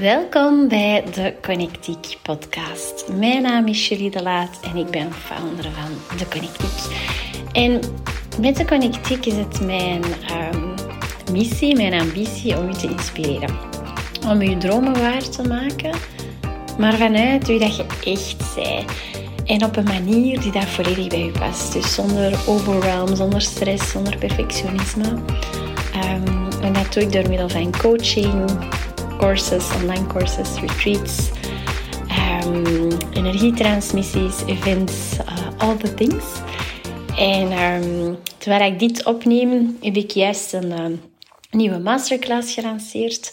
Welkom bij de Connectiek podcast. Mijn naam is Julie de Laat en ik ben founder van de Connectiek. En met de Connectiek is het mijn um, missie, mijn ambitie om u te inspireren. Om uw dromen waar te maken, maar vanuit wie dat je echt bent. En op een manier die dat volledig bij u past. Dus zonder overwhelm, zonder stress, zonder perfectionisme. Um, en dat doe ik door middel van coaching, courses, online courses, retreats, um, energietransmissies, events, uh, all the things. En um, terwijl ik dit opneem, heb ik juist een uh, nieuwe masterclass gelanceerd.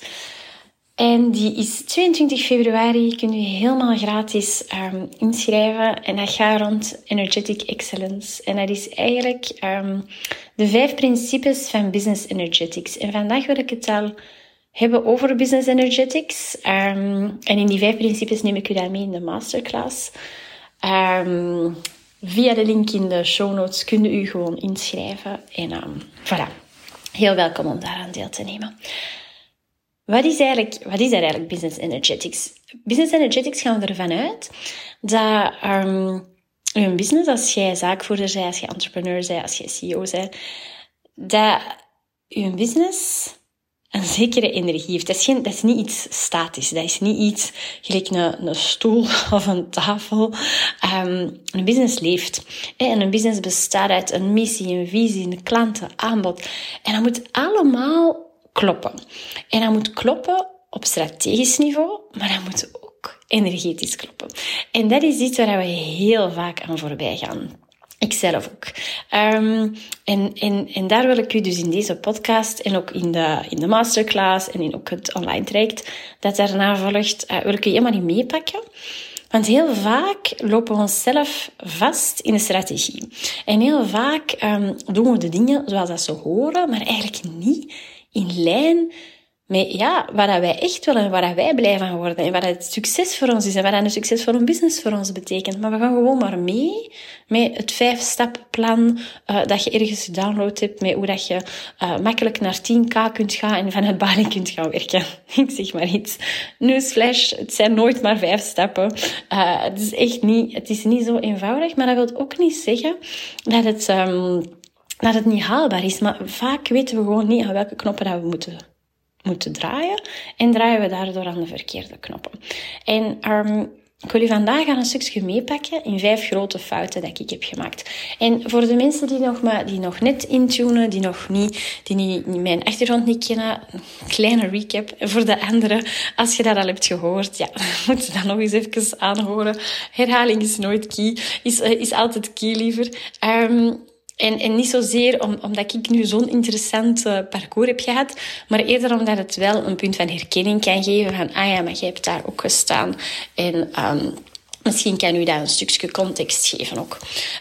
En die is 22 februari. Kun je helemaal gratis um, inschrijven. En dat gaat rond Energetic Excellence. En dat is eigenlijk de vijf principes van Business Energetics. En vandaag wil ik het al hebben over Business Energetics. Um, en in die vijf principes neem ik u daarmee in de masterclass. Um, via de link in de show notes kun u gewoon inschrijven. En um, voilà, heel welkom om daaraan deel te nemen. Wat is, eigenlijk, wat is er eigenlijk Business Energetics? Business Energetics gaan we ervan uit dat een business, als jij zaakvoerder bent, als je entrepreneur bent, als je CEO bent, dat je business een zekere energie heeft. Dat is, geen, dat is niet iets statisch. Dat is niet iets gelijk een, een stoel of een tafel. Um, een business leeft. En een business bestaat uit een missie, een visie, een klanten, aanbod. En dat moet allemaal kloppen. En dat moet kloppen op strategisch niveau, maar dat moet ook energetisch kloppen. En dat is iets waar we heel vaak aan voorbij gaan. Ikzelf ook. Um, en, en, en daar wil ik u dus in deze podcast en ook in de, in de masterclass en in ook het online traject dat daarna volgt, uh, wil ik u helemaal niet meepakken. Want heel vaak lopen we onszelf vast in een strategie. En heel vaak um, doen we de dingen zoals dat ze horen, maar eigenlijk niet in lijn met ja, waar wij echt willen en waar wij blij van worden. En wat het succes voor ons is en wat een succes voor een business voor ons betekent. Maar we gaan gewoon maar mee met het vijf-stappenplan uh, dat je ergens gedownload hebt. Met hoe dat je uh, makkelijk naar 10k kunt gaan en vanuit Bali kunt gaan werken. Ik zeg maar iets. Newsflash, het zijn nooit maar vijf stappen. Uh, het is echt niet, het is niet zo eenvoudig. Maar dat wil ook niet zeggen dat het... Um, dat het niet haalbaar is. Maar vaak weten we gewoon niet aan welke knoppen dat we moeten, moeten draaien. En draaien we daardoor aan de verkeerde knoppen. En um, ik wil u vandaag aan een stukje meepakken in vijf grote fouten dat ik heb gemaakt. En voor de mensen die nog, maar, die nog net intunen, die nog niet, die niet, mijn achtergrond niet kennen, een kleine recap. Voor de anderen, als je dat al hebt gehoord, ja, moet je dat nog eens even aanhoren. Herhaling is nooit key, is, is altijd key liever. Um, en, en niet zozeer om, omdat ik nu zo'n interessant uh, parcours heb gehad, maar eerder omdat het wel een punt van herkenning kan geven van, ah ja, maar jij hebt daar ook gestaan. En um, misschien kan u daar een stukje context geven ook.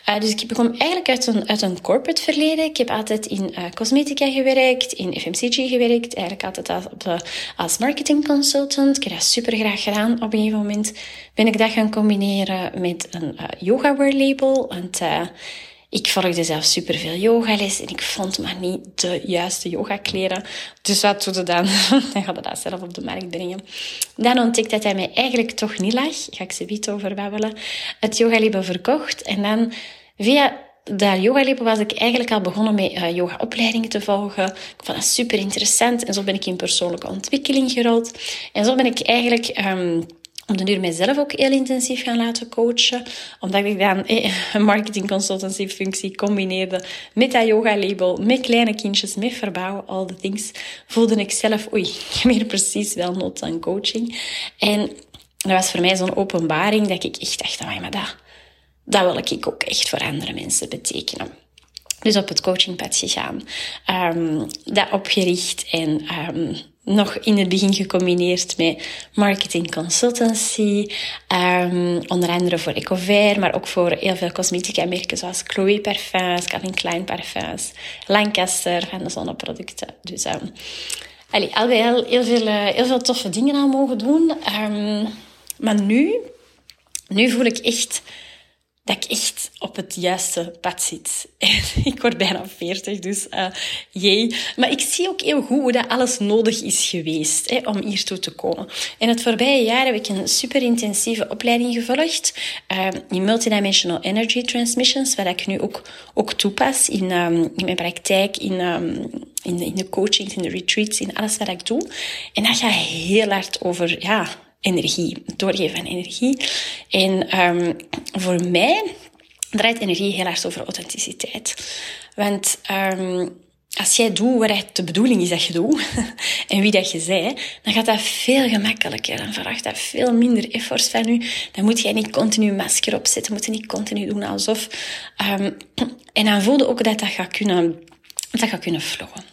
Uh, dus ik kom eigenlijk uit een, uit een corporate verleden. Ik heb altijd in uh, cosmetica gewerkt, in FMCG gewerkt, eigenlijk altijd als, op de, als marketing consultant. Ik heb dat super graag gedaan. Op een gegeven moment ben ik dat gaan combineren met een uh, yoga wear label. Want, ik volgde zelf superveel yogales en ik vond maar niet de juiste yogakleren. Dus wat doe je dan? dan ga dat zelf op de markt brengen. Dan ontdekte dat hij mij eigenlijk toch niet lag. Ga ik ze niet over babbelen. Het yogalabel verkocht en dan via dat yogalabel was ik eigenlijk al begonnen met uh, yogaopleidingen te volgen. Ik vond dat super interessant en zo ben ik in persoonlijke ontwikkeling gerold. En zo ben ik eigenlijk... Um, om de duur mijzelf ook heel intensief gaan laten coachen. Omdat ik dan eh, een marketing consultancy functie combineerde met dat yoga label, met kleine kindjes, met verbouwen, all the things. Voelde ik zelf, oei, ik heb hier precies wel nood aan coaching. En dat was voor mij zo'n openbaring dat ik echt dacht, maar dat, dat wil ik ook echt voor andere mensen betekenen. Dus op het coachingpad gegaan. Um, dat opgericht en um, nog in het begin gecombineerd met marketing consultancy. Um, onder andere voor Ecover, maar ook voor heel veel cosmetica merken zoals Chloe Parfums, Calvin Klein Parfums, Lancaster van de zonneproducten. Dus um, allee, al heel, veel, uh, heel veel toffe dingen aan mogen doen. Um, maar nu, nu voel ik echt dat ik echt op het juiste pad zit. ik word bijna 40, dus uh, jee. Maar ik zie ook heel goed hoe dat alles nodig is geweest hè, om hiertoe te komen. In het voorbije jaar heb ik een super intensieve opleiding gevolgd uh, in Multidimensional Energy Transmissions, wat ik nu ook, ook toepas in, um, in mijn praktijk, in, um, in, de, in de coachings, in de retreats, in alles wat ik doe. En dat gaat heel hard over ja, energie, doorgeven van energie. En um, voor mij draait energie heel erg over authenticiteit. Want um, als jij doet wat het de bedoeling is dat je doet en wie dat je bent, dan gaat dat veel gemakkelijker. Dan vraagt dat veel minder effort van je. Dan moet jij niet continu masker opzetten, moet je niet continu doen alsof. Um, en dan voelde ook dat dat gaat kunnen, dat gaat kunnen flowen.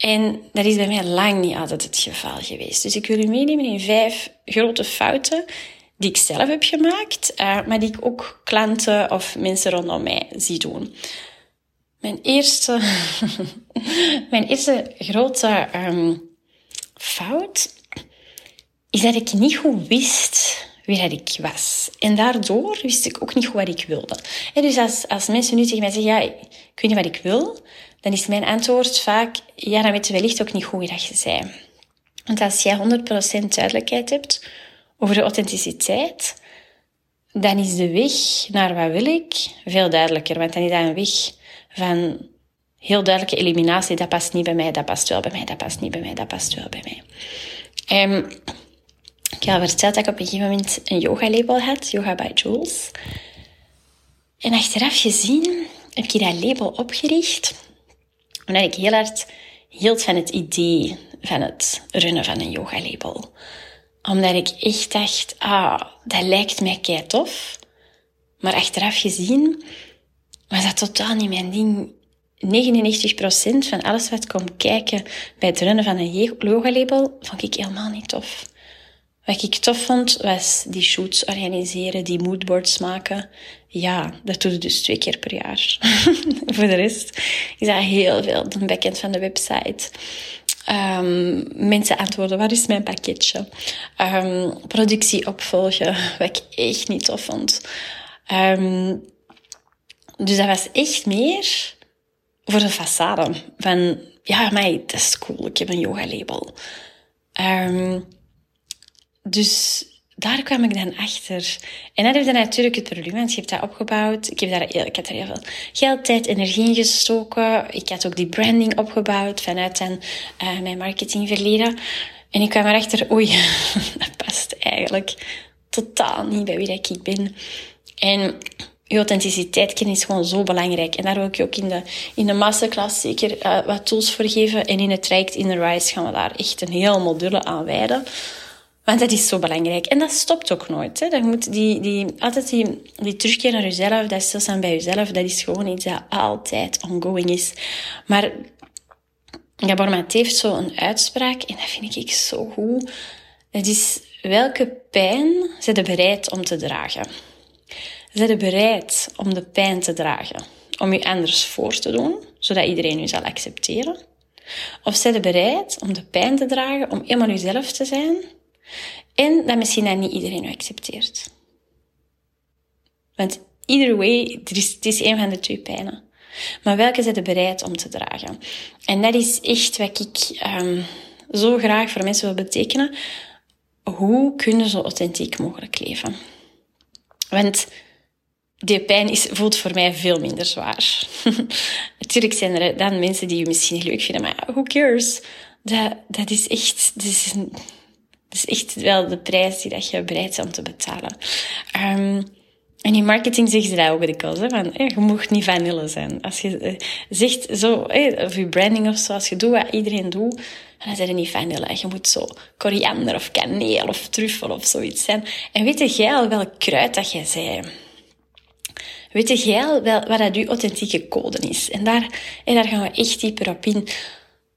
En dat is bij mij lang niet altijd het geval geweest. Dus ik wil u meenemen in vijf grote fouten die ik zelf heb gemaakt, uh, maar die ik ook klanten of mensen rondom mij zie doen. Mijn eerste, mijn eerste grote um, fout is dat ik niet goed wist wie dat ik was. En daardoor wist ik ook niet goed wat ik wilde. En dus als, als mensen nu tegen mij zeggen, ja, ik weet niet wat ik wil, dan is mijn antwoord vaak, ja, dan weet je wellicht ook niet hoe dat je zei. Want als jij 100% duidelijkheid hebt over de authenticiteit, dan is de weg naar wat wil ik veel duidelijker. Want dan is dat een weg van heel duidelijke eliminatie. Dat past niet bij mij, dat past wel bij mij, dat past niet bij mij, dat past wel bij mij. Um, ik heb al verteld dat ik op een gegeven moment een yoga-label had, Yoga by Jules. En achteraf gezien heb ik dat label opgericht omdat ik heel hard hield van het idee van het runnen van een yoga-label. Omdat ik echt dacht, ah, dat lijkt mij kei tof. Maar achteraf gezien was dat totaal niet mijn ding. 99% van alles wat komt kijken bij het runnen van een yoga-label, vond ik helemaal niet tof. Wat ik tof vond, was die shoots organiseren, die moodboards maken. Ja, dat doe je dus twee keer per jaar. Voor de rest is dat heel veel. De backend van de website. Um, mensen antwoorden, wat is mijn pakketje? Um, productie opvolgen, wat ik echt niet tof vond. Um, dus dat was echt meer voor de façade. Van, ja, maar dat is cool, ik heb een yoga-label. Um, dus daar kwam ik dan achter. En dat is dan natuurlijk het probleem, want je hebt dat opgebouwd. Ik heb daar, ik heb daar heel veel geld, tijd, energie in gestoken. Ik had ook die branding opgebouwd vanuit dan, uh, mijn marketingverleden. En ik kwam erachter, oei, dat past eigenlijk totaal niet bij wie ik ben. En je authenticiteit kennen is gewoon zo belangrijk. En daar wil ik ook in de, in de masterclass zeker uh, wat tools voor geven. En in het traject in de Rise gaan we daar echt een heel module aan wijden. Want dat is zo belangrijk. En dat stopt ook nooit. Hè. Dat moet die, die, altijd die, die terugkeer naar jezelf, dat stilstaan bij jezelf, dat is gewoon iets dat altijd ongoing is. Maar Gabor Maté heeft zo een uitspraak, en dat vind ik zo goed. Dat is, welke pijn zijn je bereid om te dragen? Zijn je bereid om de pijn te dragen? Om je anders voor te doen, zodat iedereen je zal accepteren? Of zijn je bereid om de pijn te dragen, om helemaal jezelf te zijn en dat misschien niet iedereen accepteert. Want either way, is, het is een van de twee pijnen. Maar welke zijn bereid om te dragen? En dat is echt wat ik um, zo graag voor mensen wil betekenen. Hoe kunnen ze authentiek mogelijk leven? Want die pijn is, voelt voor mij veel minder zwaar. Natuurlijk zijn er dan mensen die je misschien leuk vinden, maar who cares? Dat, dat is echt... Is een, is echt wel de prijs die dat je bereid bent om te betalen. Um, en in marketing zeggen ze dat ook dikwijls, hè, van, je mag niet vanille zijn. Als je uh, zegt zo, hey, of je branding of zo, als je doet wat iedereen doet, dan zijn er niet vanille. Je moet zo koriander of kaneel of truffel of zoiets zijn. En weet jij al welk kruid dat jij zei? Weet jij al wel wat dat je authentieke code is? En daar, en daar gaan we echt dieper op in.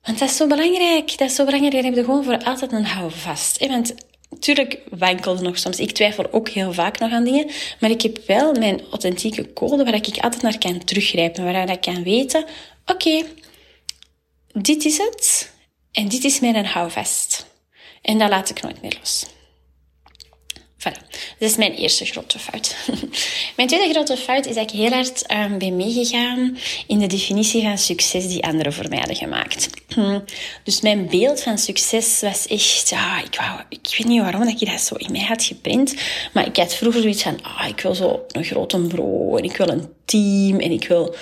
Want dat is zo belangrijk. Dat is zo belangrijk. Je hebt er gewoon voor altijd een houvast. Want natuurlijk wankelde nog soms. Ik twijfel ook heel vaak nog aan dingen. Maar ik heb wel mijn authentieke code waar ik altijd naar kan teruggrijpen. Waar ik kan weten, oké, dit is het. En dit is mijn houvast. En dat laat ik nooit meer los. Voilà. Dat is mijn eerste grote fout. mijn tweede grote fout is dat ik heel hard um, ben meegegaan in de definitie van succes die anderen voor mij hadden gemaakt. dus mijn beeld van succes was echt, ja, ik, wou, ik weet niet waarom dat ik dat zo in mij had geprint, maar ik had vroeger zoiets van, ah, ik wil zo een grote bureau en ik wil een team en ik wil,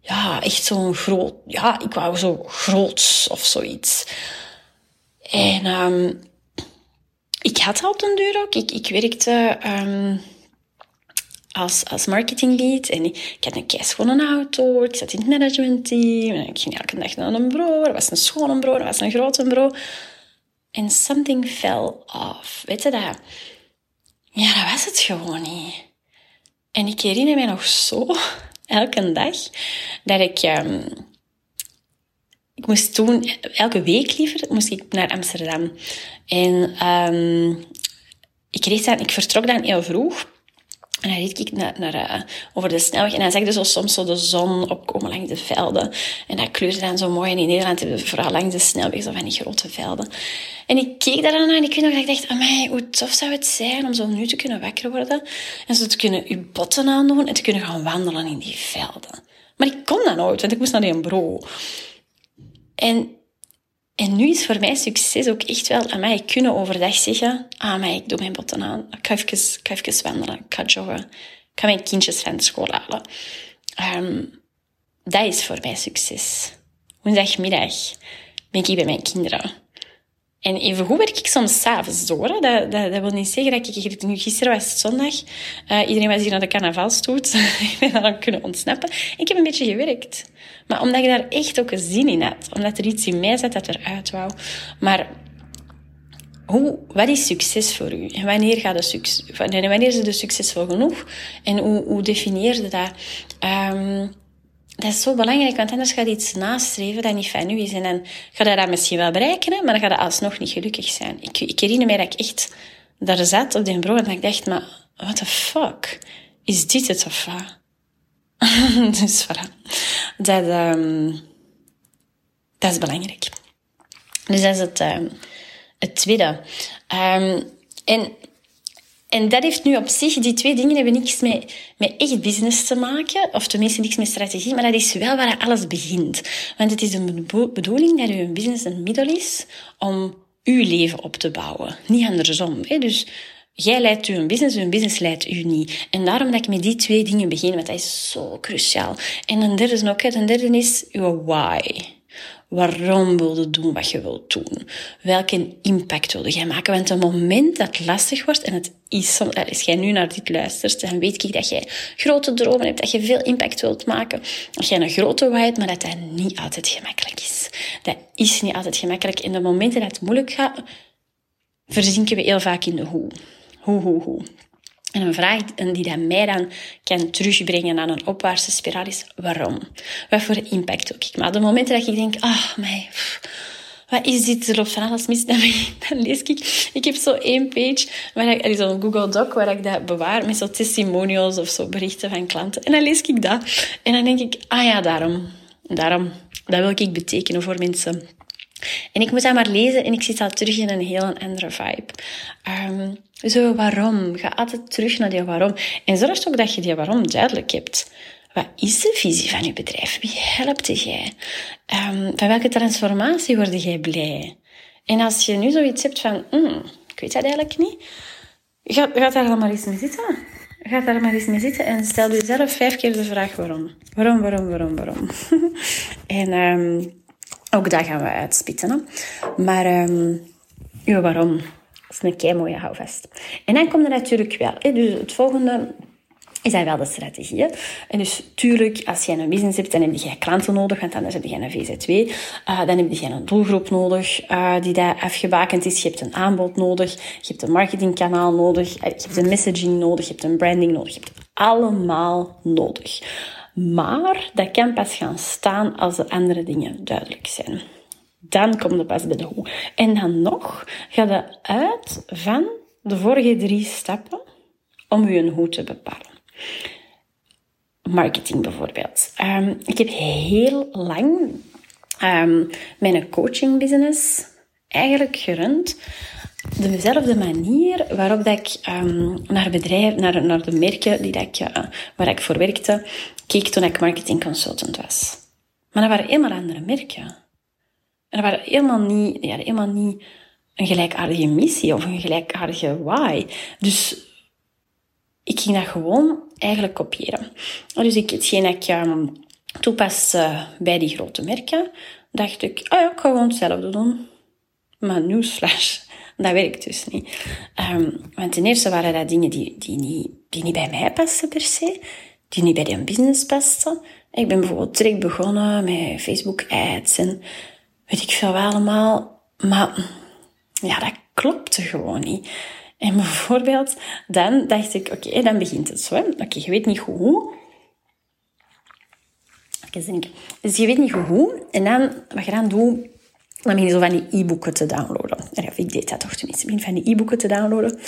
ja, echt zo'n groot, ja, ik wou zo groot of zoiets. En um, ik had al een deur ook. Ik, ik werkte um, als, als marketinglead en ik, had een schone auto. Ik zat in het managementteam en ik ging elke dag naar een bureau. Er was een schone bureau, er was een grote bureau. En something fell off. Weet je dat? Ja, dat was het gewoon niet. En ik herinner me nog zo, elke dag, dat ik... Um, ik moest toen, elke week liever, moest ik naar Amsterdam. En um, ik, reed ik vertrok dan heel vroeg. En dan reed ik naar, uh, over de snelweg. En dan zag je zo soms zo de zon opkomen langs de velden. En dat kleurde dan zo mooi. En in Nederland hebben we vooral langs de snelweg zo van die grote velden. En ik keek daar dan naar en ik weet nog dat ik dacht... Hoe tof zou het zijn om zo nu te kunnen wakker worden. En zo te kunnen je botten aandoen en te kunnen gaan wandelen in die velden. Maar ik kon dat nooit, want ik moest naar een bureau. En, en nu is voor mij succes ook echt wel aan mij kunnen overdag zeggen, ah, mij, ik doe mijn botten aan, ik ga even, even wandelen, ik ga joggen, ik ga mijn kindjes van de school halen. Um, dat is voor mij succes. Woensdagmiddag ben ik bij mijn kinderen. En evengoed werk ik soms s'avonds door. Dat, dat, dat, wil niet zeggen dat ik... Nu, gisteren was het zondag. Uh, iedereen was hier naar de carnavalstoet. ik ben dan kunnen ontsnappen. Ik heb een beetje gewerkt. Maar omdat ik daar echt ook een zin in had. Omdat er iets in mij zat dat eruit wou. Maar hoe, wat is succes voor u? En wanneer, gaat de succes, wanneer is het succesvol genoeg? En hoe, hoe definieer je dat? Um, dat is zo belangrijk, want anders gaat iets nastreven dat niet van u is. En dan ga je dat misschien wel bereiken, maar dan ga je alsnog niet gelukkig zijn. Ik, ik herinner me dat ik echt daar zat op die bureau en ik dacht, maar what the fuck? Is dit het of wat? dus voilà. Dat, um, dat is belangrijk. Dus dat is het, um, het tweede. Um, en en dat heeft nu op zich, die twee dingen hebben niks met, met echt business te maken, of tenminste niks met strategie, maar dat is wel waar alles begint. Want het is de bedoeling dat uw business een middel is om uw leven op te bouwen, niet andersom. Hè? Dus jij leidt uw business, uw business leidt u niet. En daarom dat ik met die twee dingen begin, want dat is zo cruciaal. En een derde is ook, een derde is uw why. Waarom wil je doen wat je wilt doen? Welke impact wil jij maken? Want het moment dat het lastig wordt, en het is als jij nu naar dit luistert, dan weet ik dat jij grote dromen hebt, dat je veel impact wilt maken, dat jij een grote why hebt, maar dat dat niet altijd gemakkelijk is. Dat is niet altijd gemakkelijk. En de momenten dat het moeilijk gaat, verzinken we heel vaak in de hoe. Hoe, hoe, hoe. En een vraag die mij dan kan terugbrengen naar een opwaartse spiraal is, waarom? Wat voor impact ook ik? Maar de momenten dat ik denk, ah, mij, wat is dit? Er loopt van alles mis. Dan, dan lees ik... Ik heb zo één page, waar ik, een Google Doc, waar ik dat bewaar, met zo testimonials of zo berichten van klanten. En dan lees ik dat. En dan denk ik, ah ja, daarom. Daarom. Dat wil ik betekenen voor mensen. En ik moet dat maar lezen en ik zit al terug in een heel andere vibe. Um, zo, waarom? Ga altijd terug naar die waarom. En zorg ook dat je die waarom duidelijk hebt. Wat is de visie van je bedrijf? Wie helpt jij? Um, van welke transformatie word jij blij? En als je nu zoiets hebt van, mm, ik weet dat eigenlijk niet, ga, ga daar maar eens mee zitten. Ga daar maar eens mee zitten en stel jezelf vijf keer de vraag waarom. Waarom, waarom, waarom, waarom? en um, ook dat gaan we uitspitten. Maar um, ja, waarom? Dat is een kei mooie houvast. En dan komt er natuurlijk wel. Dus het volgende is dat wel de strategie. En dus tuurlijk, als je een business hebt, dan heb je klanten nodig, want anders heb je een VZW. Uh, dan heb je een doelgroep nodig uh, die daar afgebakend is. Je hebt een aanbod nodig, je hebt een marketingkanaal nodig, je hebt een messaging nodig, je hebt een branding nodig. Je hebt allemaal nodig. Maar dat kan pas gaan staan als de andere dingen duidelijk zijn. Dan komt het pas bij de hoe. En dan nog gaat het uit van de vorige drie stappen om je hoe te bepalen. Marketing bijvoorbeeld. Um, ik heb heel lang um, mijn coaching business eigenlijk gerund dezelfde manier waarop dat ik um, naar bedrijf, naar, naar de merken die dat ik, uh, waar ik voor werkte, keek toen ik marketing consultant was. Maar dat waren helemaal andere merken. En dat waren helemaal niet, ja, helemaal niet een gelijkaardige missie of een gelijkaardige why. Dus ik ging dat gewoon eigenlijk kopiëren. Dus ik, hetgeen dat ik um, toepaste bij die grote merken, dacht ik, oh ja, ik ga gewoon hetzelfde doen. Maar newsflash, dat werkt dus niet. Um, want ten eerste waren dat dingen die, die, niet, die niet bij mij pasten per se, die niet bij die business pasten. Ik ben bijvoorbeeld direct begonnen met Facebook ads en weet ik veel allemaal. Maar ja, dat klopte gewoon niet. En bijvoorbeeld, dan dacht ik, oké, dan begint het zo. Oké, je weet niet hoe. Dus je weet niet hoe. En dan, wat je dan doet, dan begin je zo van die e-boeken te downloaden. Ik deed dat toch tenminste. Ik begin van die e-boeken te downloaden.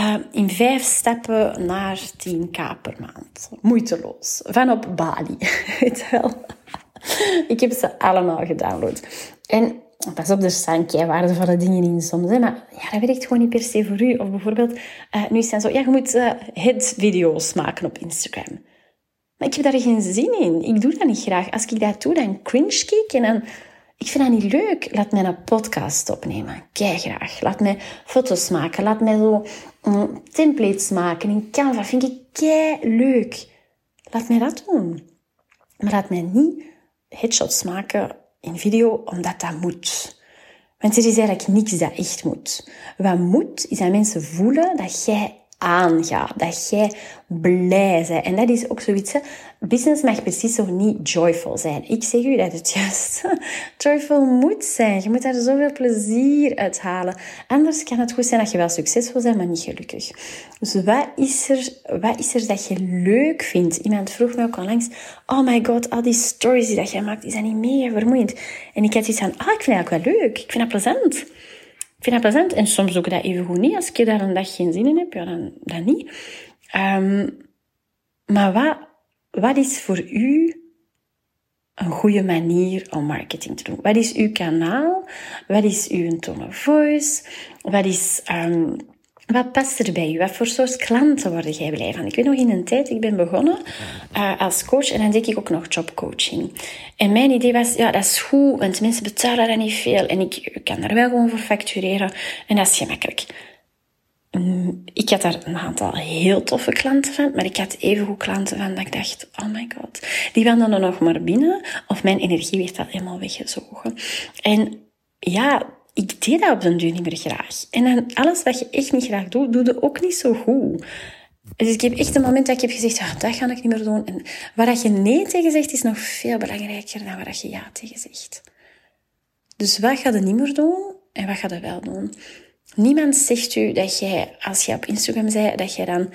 Uh, in vijf stappen naar 10k per maand. Moeiteloos. Van op Bali. Weet wel. ik heb ze allemaal gedownload. En pas op, er staan waardevolle dingen in soms. Hè, maar ja, dat werkt gewoon niet per se voor u. Of bijvoorbeeld, uh, nu het zo, ja, je moet uh, hit-video's maken op Instagram. Maar ik heb daar geen zin in. Ik doe dat niet graag. Als ik dat doe, dan cringe ik en dan... Ik vind dat niet leuk. Laat mij een podcast opnemen. Kei graag. Laat mij foto's maken. Laat mij zo um, templates maken in Canva. Vind ik kei leuk. Laat mij dat doen. Maar laat mij niet headshots maken in video, omdat dat moet. Want er is eigenlijk niks dat echt moet. Wat moet, is dat mensen voelen dat jij aangaat. Dat jij blij bent. En dat is ook zoiets. Business mag precies zo niet joyful zijn. Ik zeg u dat het juist joyful moet zijn. Je moet daar zoveel plezier uit halen. Anders kan het goed zijn dat je wel succesvol bent, maar niet gelukkig. Dus wat is er, wat is er dat je leuk vindt? Iemand vroeg me ook al langs. Oh my god, al die stories die dat jij maakt, is dat niet mega vermoeiend? En ik had iets van, ah, ik vind dat ook wel leuk. Ik vind dat plezant. Ik vind dat plezant. En soms ook dat even goed niet. Als ik daar een dag geen zin in heb, ja, dan, dan niet. Um, maar wat, wat is voor u een goede manier om marketing te doen? Wat is uw kanaal? Wat is uw tone of voice? Wat is... Um, wat past er bij u? Wat voor soort klanten word jij blij van? Ik weet nog in een tijd, ik ben begonnen uh, als coach en dan deed ik ook nog jobcoaching. En mijn idee was, ja, dat is goed, want mensen betalen daar niet veel en ik kan daar wel gewoon voor factureren en dat is gemakkelijk. Mm, ik had daar een aantal heel toffe klanten van, maar ik had evengoed klanten van dat ik dacht, oh my god, die wilden dan nog maar binnen of mijn energie werd al helemaal weggezogen. En ja, ik deed dat op den duur niet meer graag. En dan alles wat je echt niet graag doet, doe je ook niet zo goed. Dus ik heb echt een moment dat ik heb gezegd, ah, dat ga ik niet meer doen. En waar je nee tegen zegt, is nog veel belangrijker dan waar je ja tegen zegt. Dus wat ga je niet meer doen en wat ga je wel doen? Niemand zegt u dat jij, als je op Instagram zei, dat jij dan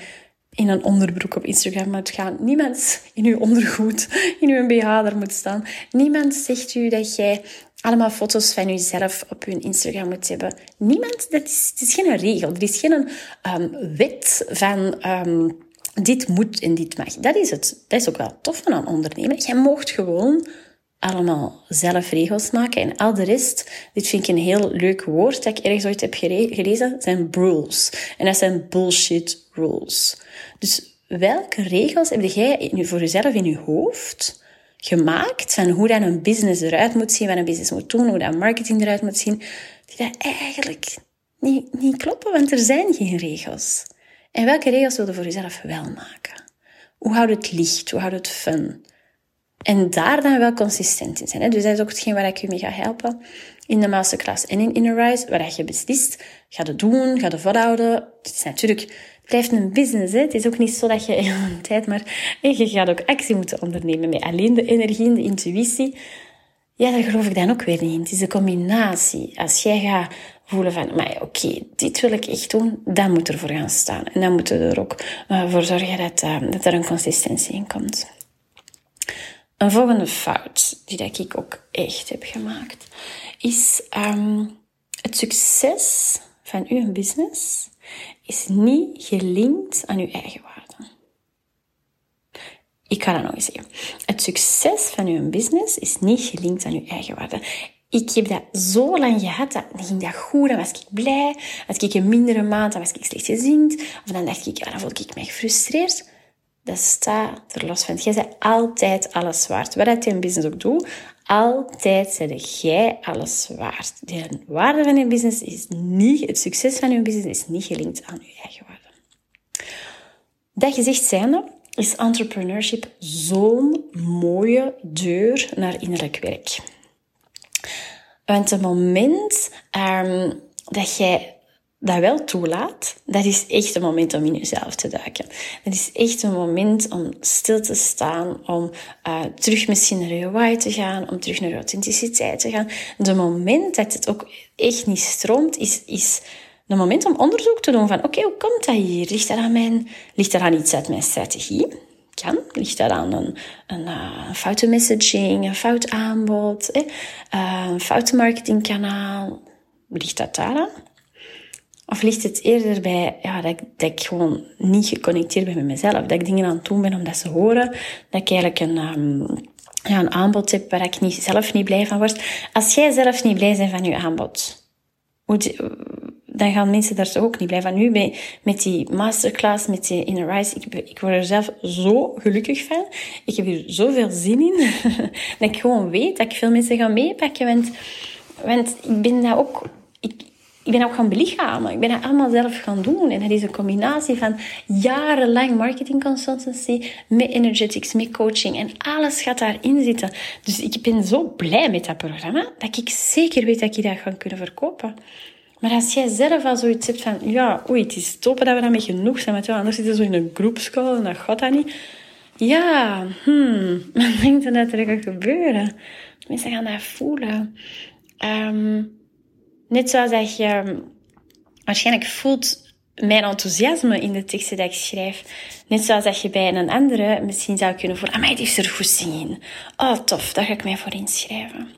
in een onderbroek op Instagram moet gaan. Niemand in uw ondergoed, in uw BH er moet staan. Niemand zegt u dat jij allemaal foto's van jezelf op hun Instagram moet hebben. Niemand, dat is, het is geen regel. Er is geen um, wet van um, dit moet en dit mag. Dat is het. Dat is ook wel tof van een ondernemer. Jij mocht gewoon allemaal zelf regels maken. En al de rest, dit vind ik een heel leuk woord dat ik ergens ooit heb gelezen, zijn rules. En dat zijn bullshit rules. Dus welke regels heb jij voor jezelf in je hoofd gemaakt van hoe dan een business eruit moet zien, wat een business moet doen, hoe dat marketing eruit moet zien, die dat eigenlijk niet, niet kloppen, want er zijn geen regels. En welke regels wil je voor jezelf wel maken? Hoe houdt het licht? Hoe houdt het fun? En daar dan wel consistent in zijn. Hè? Dus dat is ook hetgeen waar ik je mee ga helpen in de masterclass en in Inner Rise, waar je beslist, ga het doen, ga het volhouden. Het is natuurlijk, blijft een business. Hè? Het is ook niet zo dat je een tijd maar, je gaat ook actie moeten ondernemen met alleen de energie en de intuïtie. Ja, daar geloof ik dan ook weer niet in. Het is een combinatie. Als jij gaat voelen van, maar oké, dit wil ik echt doen, dan moet er voor gaan staan. En dan moeten we er ook uh, voor zorgen dat, uh, dat er een consistentie in komt. Een volgende fout, die dat ik ook echt heb gemaakt, is um, het succes van uw business is niet gelinkt aan uw eigen waarde. Ik ga dat nog eens zeggen. Het succes van uw business is niet gelinkt aan uw eigen waarde. ik heb dat zo lang gehad, dan ging dat goed, dan was ik blij. Als ik een mindere maand, dan was ik slecht gezind. Of dan dacht ik, dan voel ik me gefrustreerd. Dat staat er los van. Jij bent altijd alles waard. Wat je in business ook doet, altijd zeg jij alles waard. De waarde van je business is niet, het succes van je business is niet gelinkt aan je eigen waarde. Dat gezegd zijnde, is entrepreneurship zo'n mooie deur naar innerlijk werk. Want het moment um, dat jij dat wel toelaat, dat is echt een moment om in jezelf te duiken. Dat is echt een moment om stil te staan, om uh, terug misschien naar je why te gaan, om terug naar je authenticiteit te gaan. De moment dat het ook echt niet stroomt, is, is een moment om onderzoek te doen van, oké, hoe komt dat hier? Ligt dat aan mijn, ligt dat aan iets uit mijn strategie? Kan. Ligt dat aan een, een, uh, foute messaging, een fout aanbod, eh? een foute marketingkanaal? Ligt dat daar aan? Of ligt het eerder bij ja, dat, ik, gewoon niet geconnecteerd ben met mezelf? Dat ik dingen aan het doen ben omdat ze horen. Dat ik eigenlijk een, um, ja, een aanbod heb waar ik niet, zelf niet blij van word. Als jij zelf niet blij bent van je aanbod, dan gaan mensen daar ook niet blij van. Nu met die masterclass, met die Inner Rise, ik, word er zelf zo gelukkig van. Ik heb hier zoveel zin in. dat ik gewoon weet dat ik veel mensen ga meepakken. Want, want ik ben dat ook... Ik, ik ben ook gaan belichamen. Ik ben dat allemaal zelf gaan doen. En dat is een combinatie van jarenlang marketing consultancy met energetics, met coaching. En alles gaat daarin zitten. Dus ik ben zo blij met dat programma, dat ik zeker weet dat ik dat ga kunnen verkopen. Maar als jij zelf al zoiets hebt van, ja, oei, het is top dat we daarmee genoeg zijn, want anders zitten we zo in een groepscall en dat gaat dat niet. Ja, hmm, wat denk je dat er gaat gebeuren? Mensen gaan dat voelen. Um, Net zoals dat je waarschijnlijk voelt mijn enthousiasme in de teksten die ik schrijf. Net zoals dat je bij een andere misschien zou kunnen voelen, ah, die is er goed zien. Oh, tof, daar ga ik mij voor inschrijven.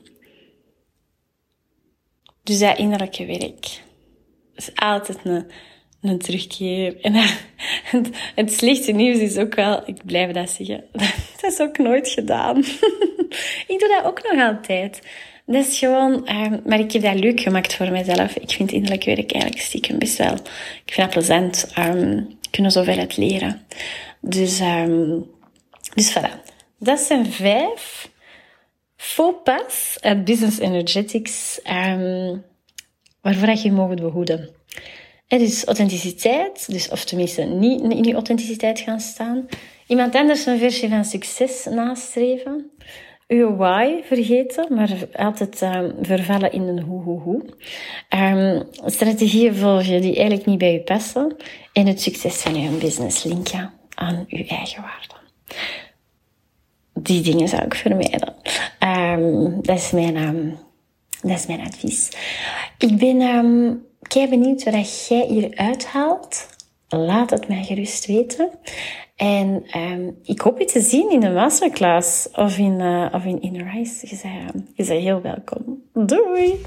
Dus dat innerlijke werk is altijd een, een terugkeer. En het, het slechte nieuws is ook wel, ik blijf dat zeggen, dat is ook nooit gedaan. ik doe dat ook nog altijd. Is gewoon, uh, maar ik heb dat leuk gemaakt voor mezelf. Ik vind innerlijk werk eigenlijk stiekem best wel, ik vind dat plezant. Um, kunnen zoveel uit leren. Dus, um, dus voilà. Dat zijn vijf faux pas uit Business Energetics, um, waarvoor je mogen behoeden. Het is authenticiteit, dus of tenminste niet in je authenticiteit gaan staan. Iemand anders een versie van succes nastreven uw why vergeten, maar altijd um, vervallen in een hoe, hoe, hoe. Um, strategieën volgen die eigenlijk niet bij je passen. En het succes van je business linken aan uw eigen waarde. Die dingen zou ik vermijden. Um, dat, is mijn, dat is mijn advies. Ik ben um, kei benieuwd wat jij hier uithaalt. Laat het mij gerust weten. En um, ik hoop je te zien in de masterclass of in, uh, of in Inner Rise. Je bent, je bent heel welkom. Doei!